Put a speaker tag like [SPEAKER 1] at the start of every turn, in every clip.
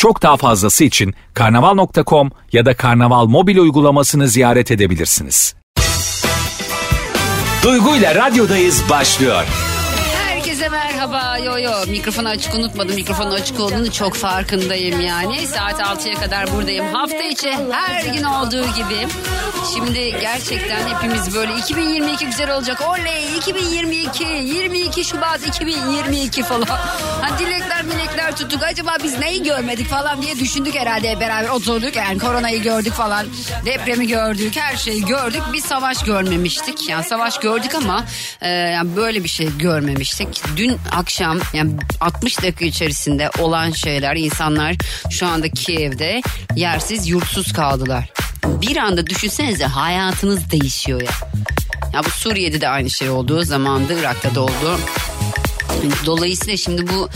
[SPEAKER 1] Çok daha fazlası için karnaval.com ya da karnaval mobil uygulamasını ziyaret edebilirsiniz. Duygu ile radyodayız başlıyor.
[SPEAKER 2] Herkese merhaba. Yo yo mikrofonu açık unutmadım. Mikrofonu açık olduğunu çok farkındayım yani. Saat 6'ya kadar buradayım. Hafta içi her gün olduğu gibi. Şimdi gerçekten hepimiz böyle 2022 güzel olacak. Oley 2022 22 Şubat 2022 falan. Hani dilekler milekler tuttuk. Acaba biz neyi görmedik falan diye düşündük herhalde beraber oturduk. Yani koronayı gördük falan. Depremi gördük. Her şeyi gördük. Bir savaş görmemiştik. Yani savaş gördük ama e, yani böyle bir şey görmemiştik. Dün akşam yani 60 dakika içerisinde olan şeyler insanlar şu anda Kiev'de yersiz yurtsuz kaldılar. Bir anda düşünsenize hayatınız değişiyor ya. Ya bu Suriye'de de aynı şey oldu. Zamanında Irak'ta da oldu. Dolayısıyla şimdi bu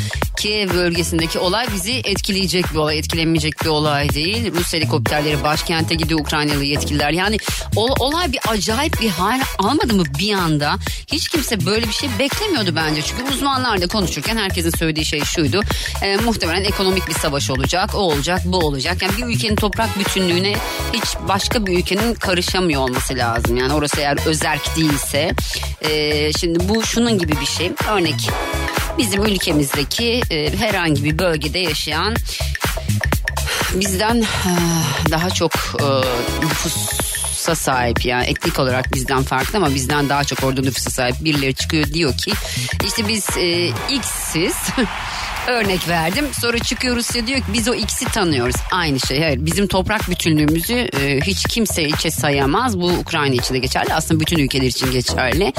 [SPEAKER 2] Kiev bölgesindeki olay bizi etkileyecek bir olay, etkilemeyecek bir olay değil. Rus helikopterleri başkente gidiyor Ukraynalı yetkililer. Yani ol- olay bir acayip bir hal almadı mı bir anda? Hiç kimse böyle bir şey beklemiyordu bence. Çünkü uzmanlarla konuşurken herkesin söylediği şey şuydu. E, muhtemelen ekonomik bir savaş olacak, o olacak, bu olacak. Yani bir ülkenin toprak bütünlüğüne hiç başka bir ülkenin karışamıyor olması lazım. Yani orası eğer özerk değilse. E, şimdi bu şunun gibi bir şey. Örnek bizim ülkemizdeki e, herhangi bir bölgede yaşayan bizden e, daha çok e, nüfusa sahip yani etnik olarak bizden farklı ama bizden daha çok orada nüfusa sahip birileri çıkıyor diyor ki işte biz e, X'siz örnek verdim. Sonra çıkıyor Rusya diyor ki biz o X'i tanıyoruz. Aynı şey. Hayır bizim toprak bütünlüğümüzü e, hiç kimse içe sayamaz. Bu Ukrayna için de geçerli. Aslında bütün ülkeler için geçerli.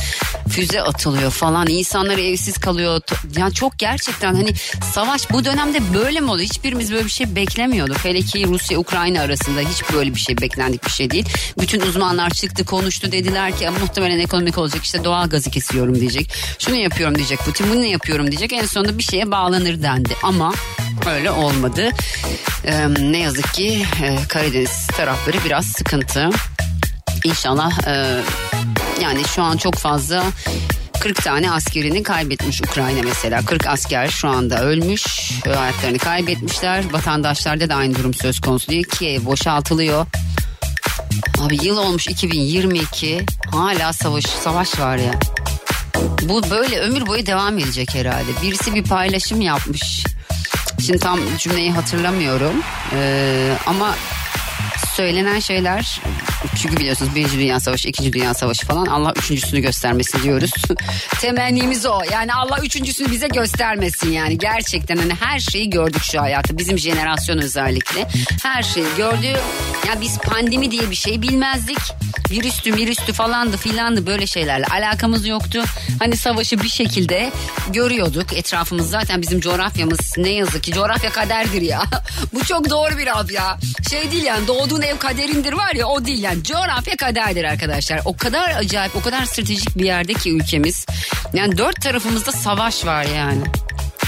[SPEAKER 2] Füze atılıyor falan. İnsanlar evsiz kalıyor. Yani çok gerçekten hani savaş bu dönemde böyle mi oluyor hiçbirimiz böyle bir şey beklemiyorduk. Hele ki Rusya Ukrayna arasında hiç böyle bir şey beklendik bir şey değil. Bütün uzmanlar çıktı konuştu. Dediler ki muhtemelen ekonomik olacak işte doğal gazı kesiyorum. diyecek. Şunu yapıyorum. diyecek Putin bunu yapıyorum? diyecek. En sonunda bir şeye bağlanır dendi ama öyle olmadı Ee, ne yazık ki e, Karadeniz tarafları biraz sıkıntı İnşallah e, yani şu an çok fazla 40 tane askerini kaybetmiş Ukrayna mesela. 40 asker şu anda ölmüş. Hayatlarını kaybetmişler. Vatandaşlarda da aynı durum söz konusu değil. Kiev boşaltılıyor. Abi yıl olmuş 2022. Hala savaş savaş var ya. Bu böyle ömür boyu devam edecek herhalde. Birisi bir paylaşım yapmış. Şimdi tam cümleyi hatırlamıyorum. Ee, ama söylenen şeyler çünkü biliyorsunuz Birinci Dünya Savaşı, İkinci Dünya Savaşı falan Allah üçüncüsünü göstermesin diyoruz. Temennimiz o. Yani Allah üçüncüsünü bize göstermesin yani. Gerçekten hani her şeyi gördük şu hayatta. Bizim jenerasyon özellikle. Her şeyi gördü. Ya biz pandemi diye bir şey bilmezdik. Virüstü, virüstü falandı filandı böyle şeylerle alakamız yoktu. Hani savaşı bir şekilde görüyorduk. Etrafımız zaten bizim coğrafyamız ne yazık ki coğrafya kaderdir ya. Bu çok doğru bir ad ya. Şey değil yani doğduğun ev kaderindir var ya o değil yani. Coğrafya kaderdir arkadaşlar. O kadar acayip o kadar stratejik bir yerde ki ülkemiz. Yani dört tarafımızda savaş var yani.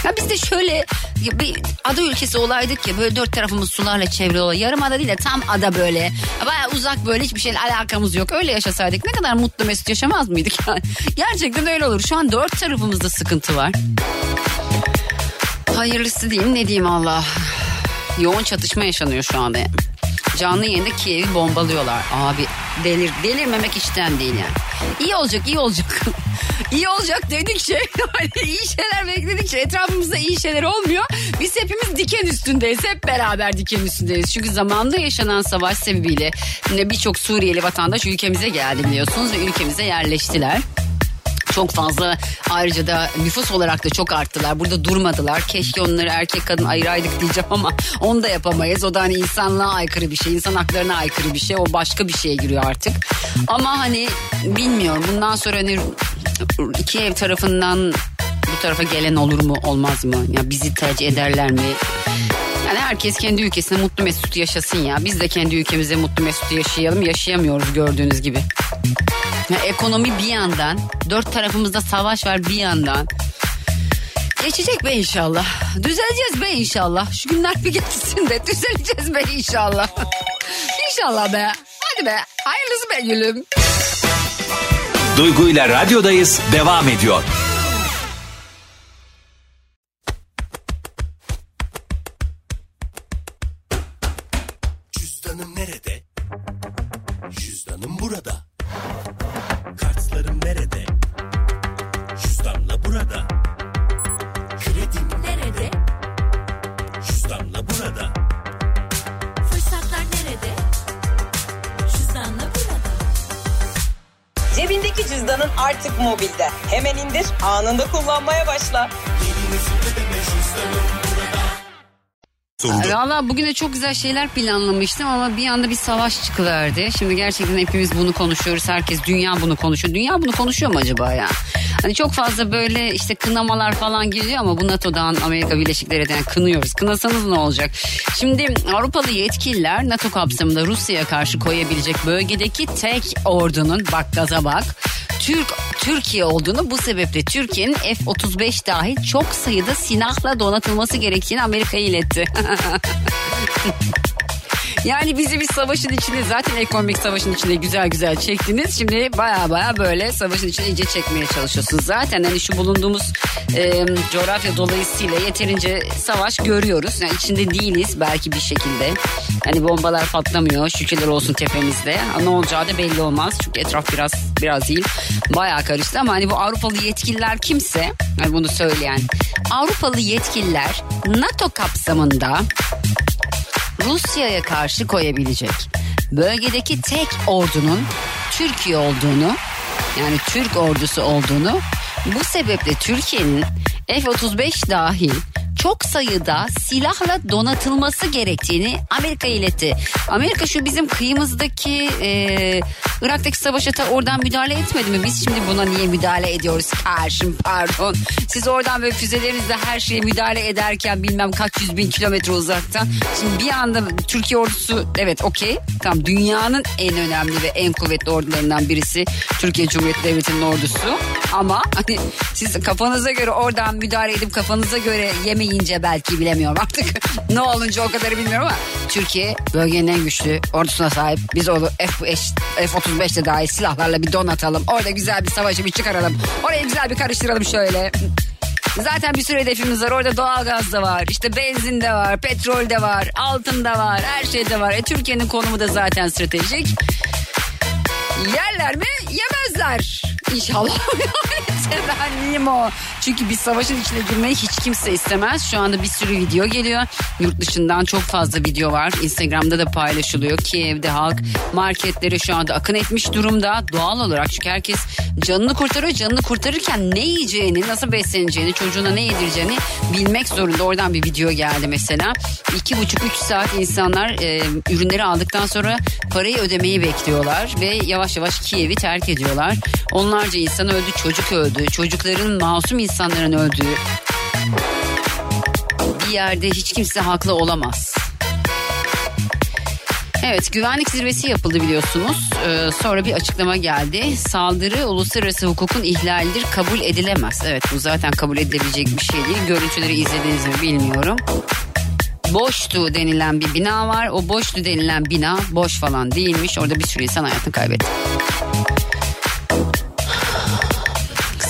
[SPEAKER 2] Ya biz de şöyle bir ada ülkesi olaydık ya böyle dört tarafımız sularla çevrili olay. Yarım ada değil de tam ada böyle. Baya uzak böyle hiçbir şeyle alakamız yok. Öyle yaşasaydık ne kadar mutlu mesut yaşamaz mıydık yani? Gerçekten öyle olur. Şu an dört tarafımızda sıkıntı var. Hayırlısı diyeyim ne diyeyim Allah. Yoğun çatışma yaşanıyor şu anda. Canlı yayında Kiev'i bombalıyorlar. Abi delir, delirmemek işten değil yani. İyi olacak iyi olacak. iyi olacak dedikçe hani iyi şeyler bekledikçe etrafımızda iyi şeyler olmuyor. Biz hepimiz diken üstündeyiz. Hep beraber diken üstündeyiz. Çünkü zamanda yaşanan savaş sebebiyle birçok Suriyeli vatandaş ülkemize geldi biliyorsunuz ve ülkemize yerleştiler çok fazla ayrıca da nüfus olarak da çok arttılar. Burada durmadılar. Keşke onları erkek kadın ayıraydık diyeceğim ama onu da yapamayız. O da hani insanlığa aykırı bir şey, insan haklarına aykırı bir şey. O başka bir şeye giriyor artık. Ama hani bilmiyorum bundan sonra hani iki ev tarafından bu tarafa gelen olur mu olmaz mı? Ya bizi tercih ederler mi? Yani herkes kendi ülkesinde mutlu mesut yaşasın ya. Biz de kendi ülkemizde mutlu mesut yaşayalım. Yaşayamıyoruz gördüğünüz gibi. Ya ekonomi bir yandan, dört tarafımızda savaş var bir yandan. Geçecek be inşallah. Düzeleceğiz be inşallah. Şu günler bir geçsin de düzeleceğiz be inşallah. inşallah be. Hadi be. Hayırlısı be gülüm.
[SPEAKER 1] Duygu ile radyodayız devam ediyor.
[SPEAKER 3] Cüzdanım nerede? Cüzdanım burada. Nerede? Cüzdanla burada. Kredim
[SPEAKER 4] Nerede?
[SPEAKER 3] cüzdanla burada.
[SPEAKER 4] Fırsatlar nerede? Cüzdanla burada.
[SPEAKER 5] Cebindeki cüzdanın artık mobilde. Hemen indir, anında kullanmaya başla.
[SPEAKER 6] Sundu.
[SPEAKER 2] Valla bugüne çok güzel şeyler planlamıştım ama bir anda bir savaş çıkıverdi. Şimdi gerçekten hepimiz bunu konuşuyoruz. Herkes dünya bunu konuşuyor. Dünya bunu konuşuyor mu acaba ya? Hani çok fazla böyle işte kınamalar falan geliyor ama bu NATO'dan Amerika Birleşik Devletleri'nden kınıyoruz. Kınasanız ne olacak? Şimdi Avrupalı yetkililer NATO kapsamında Rusya'ya karşı koyabilecek bölgedeki tek ordunun bak gaza bak Türk Türkiye olduğunu bu sebeple Türkiye'nin F-35 dahil çok sayıda silahla donatılması gerektiğini Amerika'ya iletti. Yani bizi bir savaşın içinde zaten ekonomik savaşın içinde güzel güzel çektiniz. Şimdi baya baya böyle savaşın içine iyice çekmeye çalışıyorsunuz. Zaten hani şu bulunduğumuz e, coğrafya dolayısıyla yeterince savaş görüyoruz. Yani içinde değiliz belki bir şekilde. Hani bombalar patlamıyor şükürler olsun tepemizde. Ne olacağı da belli olmaz. Çünkü etraf biraz biraz değil. Baya karıştı ama hani bu Avrupalı yetkililer kimse hani bunu söyleyen Avrupalı yetkililer NATO kapsamında Rusya'ya karşı koyabilecek. Bölgedeki tek ordunun Türkiye olduğunu yani Türk ordusu olduğunu bu sebeple Türkiye'nin F-35 dahil çok sayıda silahla donatılması gerektiğini Amerika iletti. Amerika şu bizim kıyımızdaki e, Irak'taki savaşa ta oradan müdahale etmedi mi? Biz şimdi buna niye müdahale ediyoruz karşım pardon. Siz oradan böyle füzelerinizle her şeye müdahale ederken bilmem kaç yüz bin kilometre uzaktan. Şimdi bir anda Türkiye ordusu evet okey tamam dünyanın en önemli ve en kuvvetli ordularından birisi Türkiye Cumhuriyeti Devleti'nin ordusu. Ama hani siz kafanıza göre oradan müdahale edip kafanıza göre yemeyince belki bilemiyorum artık. ne olunca o kadarı bilmiyorum ama Türkiye bölgenin en güçlü ordusuna sahip. Biz onu F-5, F-35'te dahil silahlarla bir donatalım. Orada güzel bir savaşı bir çıkaralım. Orayı güzel bir karıştıralım şöyle. Zaten bir sürü hedefimiz var. Orada doğalgaz da var. işte benzin de var. Petrol de var. Altın da var. Her şey de var. E, Türkiye'nin konumu da zaten stratejik. Yerler mi? Yemezler. İnşallah. Temenniyim o. Çünkü bir savaşın içine girmeyi hiç kimse istemez. Şu anda bir sürü video geliyor. Yurt dışından çok fazla video var. Instagram'da da paylaşılıyor. Kiev'de halk marketleri şu anda akın etmiş durumda. Doğal olarak çünkü herkes canını kurtarıyor. Canını kurtarırken ne yiyeceğini, nasıl besleneceğini, çocuğuna ne yedireceğini bilmek zorunda. Oradan bir video geldi mesela. İki buçuk üç saat insanlar e, ürünleri aldıktan sonra parayı ödemeyi bekliyorlar. Ve yavaş yavaş Kiev'i terk ediyorlar. Onlarca insan öldü, çocuk öldü. Çocukların, masum insanların öldüğü bir yerde hiç kimse haklı olamaz. Evet güvenlik zirvesi yapıldı biliyorsunuz. Ee, sonra bir açıklama geldi. Saldırı uluslararası hukukun ihlalidir kabul edilemez. Evet bu zaten kabul edilebilecek bir şey değil. Görüntüleri izlediniz mi bilmiyorum. Boştu denilen bir bina var. O boştu denilen bina boş falan değilmiş. Orada bir sürü insan hayatını kaybetti.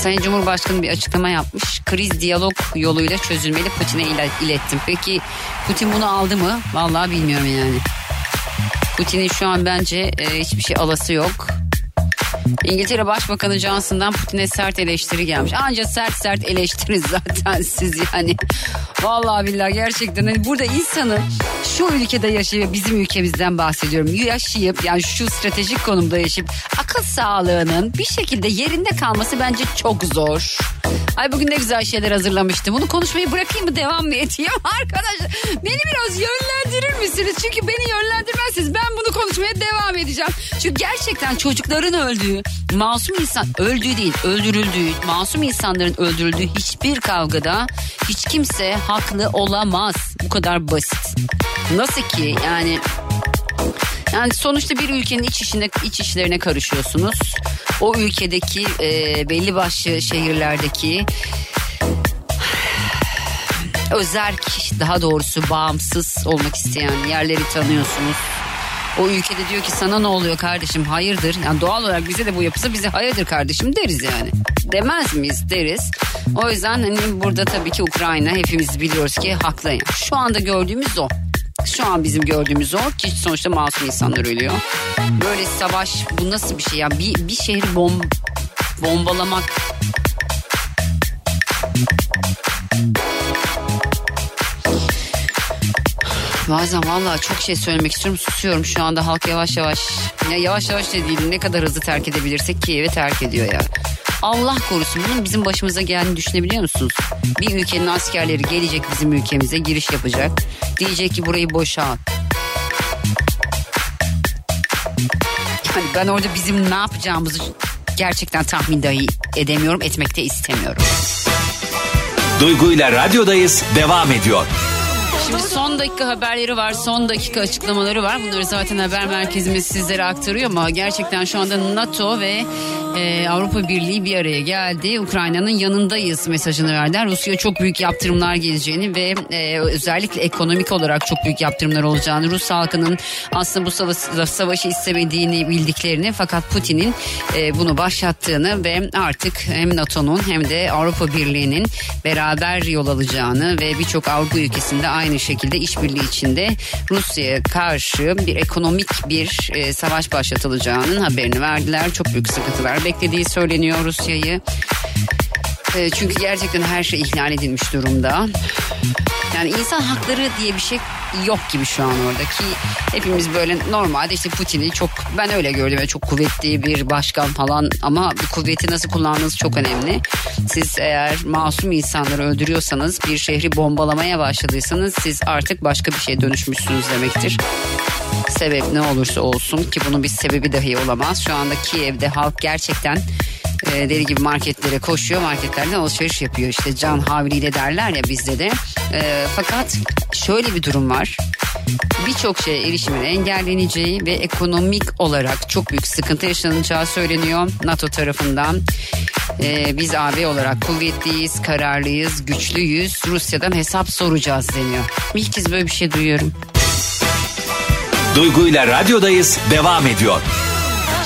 [SPEAKER 2] Sayın Cumhurbaşkanı bir açıklama yapmış. Kriz diyalog yoluyla çözülmeli Putin'e ile- ilettim. Peki Putin bunu aldı mı? Vallahi bilmiyorum yani. Putin'in şu an bence e, hiçbir şey alası yok. İngiltere Başbakanı Johnson'dan Putin'e sert eleştiri gelmiş. Anca sert sert eleştirin zaten siz yani. Vallahi billahi gerçekten hani burada insanın şu ülkede yaşayıp bizim ülkemizden bahsediyorum. Yaşayıp yani şu stratejik konumda yaşayıp akıl sağlığının bir şekilde yerinde kalması bence çok zor. Ay bugün ne güzel şeyler hazırlamıştım. Bunu konuşmayı bırakayım mı devam mı edeyim? Arkadaş beni biraz yönlendirir misiniz? Çünkü beni yönlendirmezseniz ben bunu konuşmaya devam edeceğim. Çünkü gerçekten çocukların öldüğü, masum insan öldüğü değil öldürüldüğü masum insanların öldürüldüğü hiçbir kavgada hiç kimse haklı olamaz. Bu kadar basit. Nasıl ki yani yani sonuçta bir ülkenin iç işine iç işlerine karışıyorsunuz. O ülkedeki e, belli başlı şehirlerdeki özerk daha doğrusu bağımsız olmak isteyen yerleri tanıyorsunuz. O ülkede diyor ki sana ne oluyor kardeşim hayırdır. Yani doğal olarak bize de bu yapısı bize hayırdır kardeşim deriz yani. Demez miyiz deriz. O yüzden hani burada tabii ki Ukrayna hepimiz biliyoruz ki haklı. Yani Şu anda gördüğümüz o. Şu an bizim gördüğümüz o ki sonuçta masum insanlar ölüyor. Böyle savaş bu nasıl bir şey ya? Bir, bir şehri bom, bombalamak Bazen vallahi çok şey söylemek istiyorum susuyorum şu anda halk yavaş yavaş ya yavaş yavaş da değil ne kadar hızlı terk edebilirsek Kiev'i terk ediyor ya. Allah korusun bunun bizim başımıza geldiğini düşünebiliyor musunuz? Bir ülkenin askerleri gelecek bizim ülkemize giriş yapacak. Diyecek ki burayı boşalt. Yani ben orada bizim ne yapacağımızı gerçekten tahmin dahi edemiyorum etmek de istemiyorum.
[SPEAKER 1] Duygu ile radyodayız devam ediyor.
[SPEAKER 2] Şimdi son dakika haberleri var, son dakika açıklamaları var. Bunları zaten haber merkezimiz sizlere aktarıyor ama gerçekten şu anda NATO ve e, Avrupa Birliği bir araya geldi. Ukrayna'nın yanındayız mesajını verdiler. Rusya çok büyük yaptırımlar geleceğini ve e, özellikle ekonomik olarak çok büyük yaptırımlar olacağını, Rus halkının aslında bu savaş, savaşı istemediğini bildiklerini fakat Putin'in e, bunu başlattığını ve artık hem NATO'nun hem de Avrupa Birliği'nin beraber yol alacağını ve birçok Avrupa ülkesinde aynı şekilde işbirliği içinde Rusya'ya karşı bir ekonomik bir e, savaş başlatılacağının haberini verdiler. Çok büyük sıkıntılar beklediği söyleniyor Rusya'yı. E, çünkü gerçekten her şey ihlal edilmiş durumda. Yani insan hakları diye bir şey yok gibi şu an orada ki hepimiz böyle normalde işte Putin'i çok ben öyle gördüm çok kuvvetli bir başkan falan ama bu kuvveti nasıl kullandığınız çok önemli. Siz eğer masum insanları öldürüyorsanız bir şehri bombalamaya başladıysanız siz artık başka bir şeye dönüşmüşsünüz demektir. Sebep ne olursa olsun ki bunun bir sebebi dahi olamaz. Şu anda Kiev'de halk gerçekten e, deli gibi marketlere koşuyor. Marketlerden alışveriş yapıyor. İşte can havliyle derler ya bizde de. E, fakat şöyle bir durum var. Birçok şeye erişimin engelleneceği ve ekonomik olarak çok büyük sıkıntı yaşanacağı söyleniyor NATO tarafından. E, biz AB olarak kuvvetliyiz, kararlıyız, güçlüyüz. Rusya'dan hesap soracağız deniyor. İlk kez böyle bir şey duyuyorum.
[SPEAKER 1] Duygu ile radyodayız devam ediyor.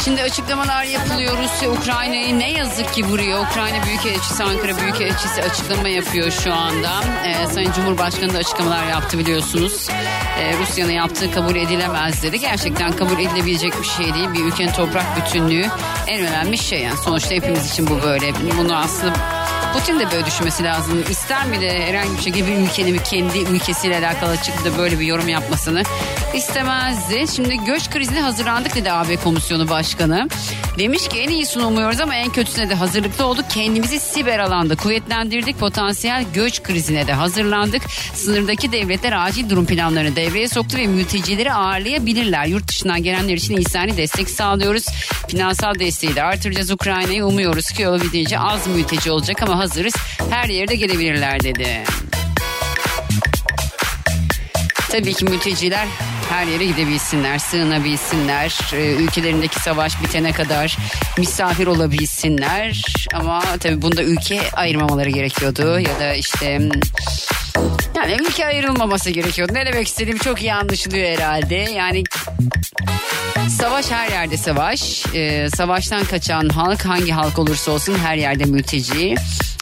[SPEAKER 2] Şimdi açıklamalar yapılıyor. Rusya Ukrayna'yı ne yazık ki vuruyor. Ukrayna Büyükelçisi, Ankara Büyükelçisi açıklama yapıyor şu anda. Ee, Sayın Cumhurbaşkanı da açıklamalar yaptı biliyorsunuz. Ee, Rusya'nın yaptığı kabul edilemez dedi. Gerçekten kabul edilebilecek bir şey değil. Bir ülkenin toprak bütünlüğü en önemli şey. Yani sonuçta hepimiz için bu böyle. Bunu aslında Putin de böyle düşünmesi lazım. İster mi de herhangi bir şekilde bir ülkenin kendi ülkesiyle alakalı çıkıp da böyle bir yorum yapmasını istemezdi. Şimdi göç krizine hazırlandık dedi AB Komisyonu Başkanı. Demiş ki en iyisini umuyoruz ama en kötüsüne de hazırlıklı olduk. Kendimizi siber alanda kuvvetlendirdik. Potansiyel göç krizine de hazırlandık. Sınırdaki devletler acil durum planlarını devreye soktu ve mültecileri ağırlayabilirler. Yurt dışından gelenler için insani destek sağlıyoruz. Finansal desteği de artıracağız Ukrayna'yı. Umuyoruz ki olabildiğince az mülteci olacak ama hazırız. Her yerde gelebilirler dedi. Tabii ki mülteciler her yere gidebilsinler, sığınabilsinler, e, ülkelerindeki savaş bitene kadar misafir olabilsinler. Ama tabii bunda ülke ayırmamaları gerekiyordu ya da işte yani ülke ayrılmaması gerekiyordu. Ne demek istediğim çok iyi anlaşılıyor herhalde. Yani Savaş her yerde savaş. Ee, savaştan kaçan halk hangi halk olursa olsun her yerde mülteci.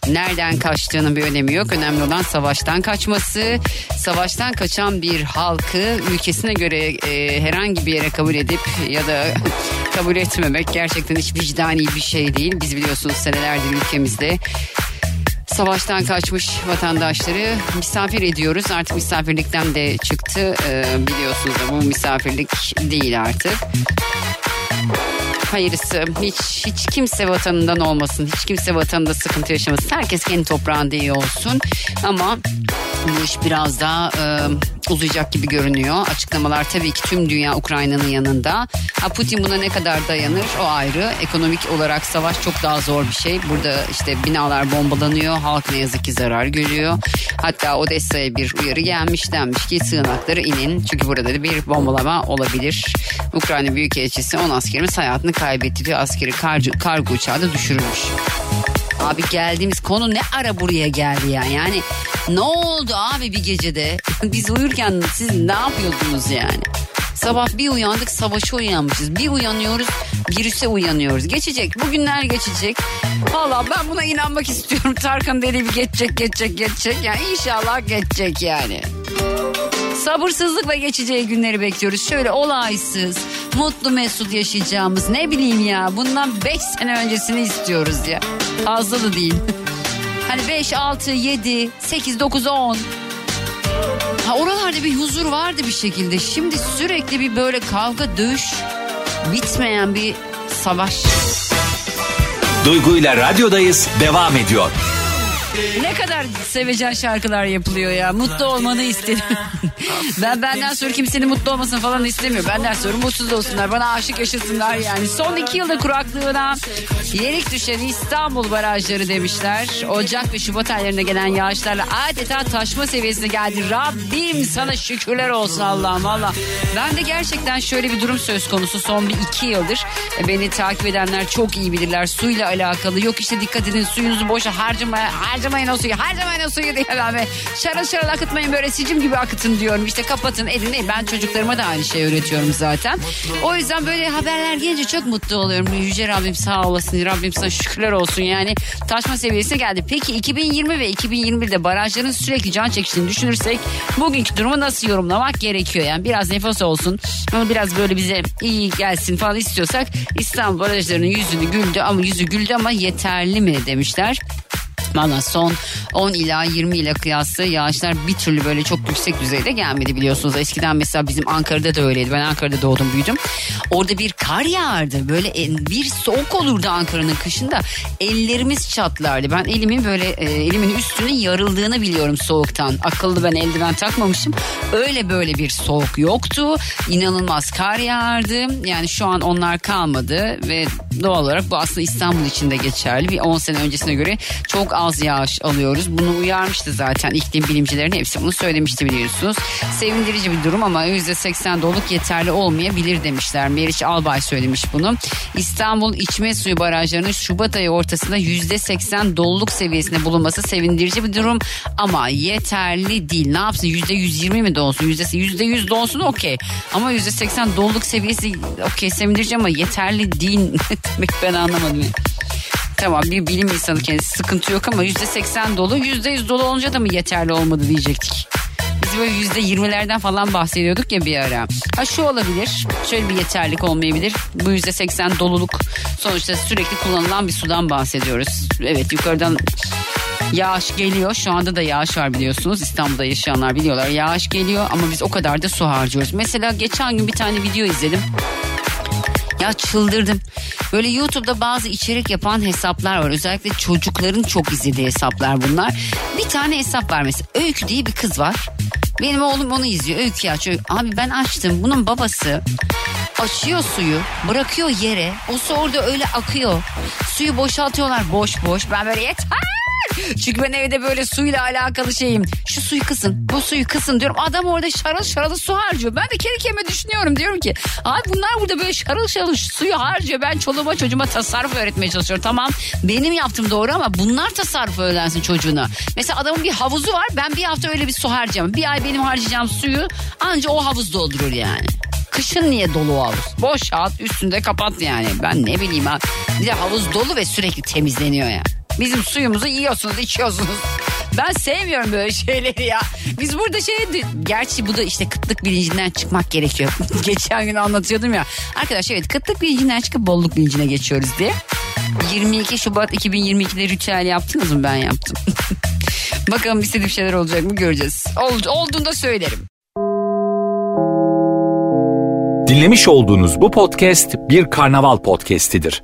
[SPEAKER 2] Nereden kaçtığının bir önemi yok. Önemli olan savaştan kaçması. Savaştan kaçan bir halkı ülkesine göre e, herhangi bir yere kabul edip ya da kabul etmemek gerçekten hiç vicdani bir şey değil. Biz biliyorsunuz senelerdir ülkemizde savaştan kaçmış vatandaşları misafir ediyoruz. Artık misafirlikten de çıktı. Ee, biliyorsunuz da bu misafirlik değil artık. Hayırlısı hiç hiç kimse vatanından olmasın. Hiç kimse vatanında sıkıntı yaşamasın. Herkes kendi toprağında iyi olsun. Ama bu iş biraz daha e, uzayacak gibi görünüyor. Açıklamalar tabii ki tüm dünya Ukrayna'nın yanında. Ha, Putin buna ne kadar dayanır o ayrı. Ekonomik olarak savaş çok daha zor bir şey. Burada işte binalar bombalanıyor. Halk ne yazık ki zarar görüyor. Hatta Odessa'ya bir uyarı gelmiş denmiş ki sığınakları inin. Çünkü burada da bir bombalama olabilir. Ukrayna Büyükelçisi 10 askerimiz hayatını kaybetti. Askeri kargo, kargo uçağı da düşürülmüş. Abi geldiğimiz konu ne ara buraya geldi ya? Yani ne oldu abi bir gecede? Biz uyurken siz ne yapıyordunuz yani? Sabah bir uyandık savaşa uyanmışız. Bir uyanıyoruz virüse uyanıyoruz. Geçecek bugünler geçecek. Valla ben buna inanmak istiyorum. Tarkan dediği bir geçecek geçecek geçecek. Yani inşallah geçecek yani. Sabırsızlıkla geçeceği günleri bekliyoruz. Şöyle olaysız, mutlu mesut yaşayacağımız ne bileyim ya. Bundan 5 sene öncesini istiyoruz ya. Fazla da değil. Hani 5, 6, 7, 8, 9, 10. Ha oralarda bir huzur vardı bir şekilde. Şimdi sürekli bir böyle kavga, dövüş, bitmeyen bir savaş.
[SPEAKER 1] Duygu ile radyodayız devam ediyor.
[SPEAKER 2] Ne kadar sevecen şarkılar yapılıyor ya. Mutlu olmanı istedim. ben benden sonra kimsenin mutlu olmasını falan istemiyorum. Benden sonra mutsuz olsunlar. Bana aşık yaşasınlar yani. Son iki yılda kuraklığına yenik düşen İstanbul barajları demişler. Ocak ve Şubat aylarında gelen yağışlarla adeta taşma seviyesine geldi. Rabbim sana şükürler olsun Allah'ım valla. Ben de gerçekten şöyle bir durum söz konusu son bir iki yıldır. Beni takip edenler çok iyi bilirler. Suyla alakalı. Yok işte dikkat edin suyunuzu boşa harcamaya, harcamayın o suyu. Harcamayın o suyu diye ben be. Şarıl şarıl akıtmayın böyle sicim gibi akıtın diyorum. İşte kapatın edin. edin. Ben çocuklarıma da aynı şeyi öğretiyorum zaten. O yüzden böyle haberler gelince çok mutlu oluyorum. Yüce Rabbim sağ olasın. Rabbim sana şükürler olsun. Yani taşma seviyesine geldi. Peki 2020 ve 2021'de barajların sürekli can çekiştiğini düşünürsek bugünkü durumu nasıl yorumlamak gerekiyor? Yani biraz nefes olsun ama biraz böyle bize iyi gelsin falan istiyorsak İstanbul barajlarının yüzünü güldü ama yüzü güldü ama yeterli mi demişler. Valla son 10 ila 20 ile kıyasla yağışlar bir türlü böyle çok yüksek düzeyde gelmedi biliyorsunuz. Eskiden mesela bizim Ankara'da da öyleydi. Ben Ankara'da doğdum büyüdüm. Orada bir kar yağardı. Böyle en- bir soğuk olurdu Ankara'nın kışında. Ellerimiz çatlardı. Ben elimin böyle e, elimin üstünün yarıldığını biliyorum soğuktan. Akıllı ben eldiven takmamışım. Öyle böyle bir soğuk yoktu. İnanılmaz kar yağardı. Yani şu an onlar kalmadı ve doğal olarak bu aslında İstanbul için de geçerli. Bir 10 sene öncesine göre çok az yağış alıyoruz. Bunu uyarmıştı zaten iklim bilimcilerin hepsi bunu söylemişti biliyorsunuz. Sevindirici bir durum ama %80 doluluk yeterli olmayabilir demişler. Meriç Albay söylemiş bunu. İstanbul içme suyu barajlarının Şubat ayı ortasında %80 doluluk seviyesinde bulunması sevindirici bir durum ama yeterli değil. Ne yapsın %120 mi dolsun? %100 dolsun okey. Ama %80 doluluk seviyesi okey sevindirici ama yeterli değil demek ben anlamadım. Tamam bir bilim insanı kendisi sıkıntı yok ama yüzde seksen dolu yüzde yüz dolu olunca da mı yeterli olmadı diyecektik. Biz böyle yüzde yirmilerden falan bahsediyorduk ya bir ara. Ha şu olabilir. Şöyle bir yeterlik olmayabilir. Bu yüzde seksen doluluk sonuçta sürekli kullanılan bir sudan bahsediyoruz. Evet yukarıdan Yağış geliyor. Şu anda da yağış var biliyorsunuz. İstanbul'da yaşayanlar biliyorlar. Yağış geliyor ama biz o kadar da su harcıyoruz. Mesela geçen gün bir tane video izledim. Ya çıldırdım. Böyle YouTube'da bazı içerik yapan hesaplar var. Özellikle çocukların çok izlediği hesaplar bunlar. Bir tane hesap var mesela. Öykü diye bir kız var. Benim oğlum onu izliyor. Öykü aç. Öykü. Abi ben açtım. Bunun babası açıyor suyu. Bırakıyor yere. O su orada öyle akıyor. Suyu boşaltıyorlar boş boş. Ben böyle yeter. Çünkü ben evde böyle suyla alakalı şeyim. Şu suyu kısın, bu suyu kısın diyorum. Adam orada şarıl şarıl su harcıyor. Ben de kendi kendime düşünüyorum. Diyorum ki abi bunlar burada böyle şarıl şarıl suyu harcıyor. Ben çoluğuma çocuğuma tasarruf öğretmeye çalışıyorum. Tamam benim yaptığım doğru ama bunlar tasarruf öğrensin çocuğuna. Mesela adamın bir havuzu var. Ben bir hafta öyle bir su harcayamam. Bir ay benim harcayacağım suyu anca o havuz doldurur yani. Kışın niye dolu havuz? Boş at üstünde kapat yani. Ben ne bileyim ha. Bir de havuz dolu ve sürekli temizleniyor ya. Bizim suyumuzu yiyorsunuz içiyorsunuz. Ben sevmiyorum böyle şeyleri ya. Biz burada şey gerçi bu da işte kıtlık bilincinden çıkmak gerekiyor. Geçen gün anlatıyordum ya. Arkadaşlar evet kıtlık bilincinden çıkıp bolluk bilincine geçiyoruz diye. 22 Şubat 2022'de ritüel yaptınız mı ben yaptım. Bakalım istediğim şeyler olacak mı göreceğiz. Ol, olduğunda söylerim.
[SPEAKER 1] Dinlemiş olduğunuz bu podcast bir karnaval podcastidir.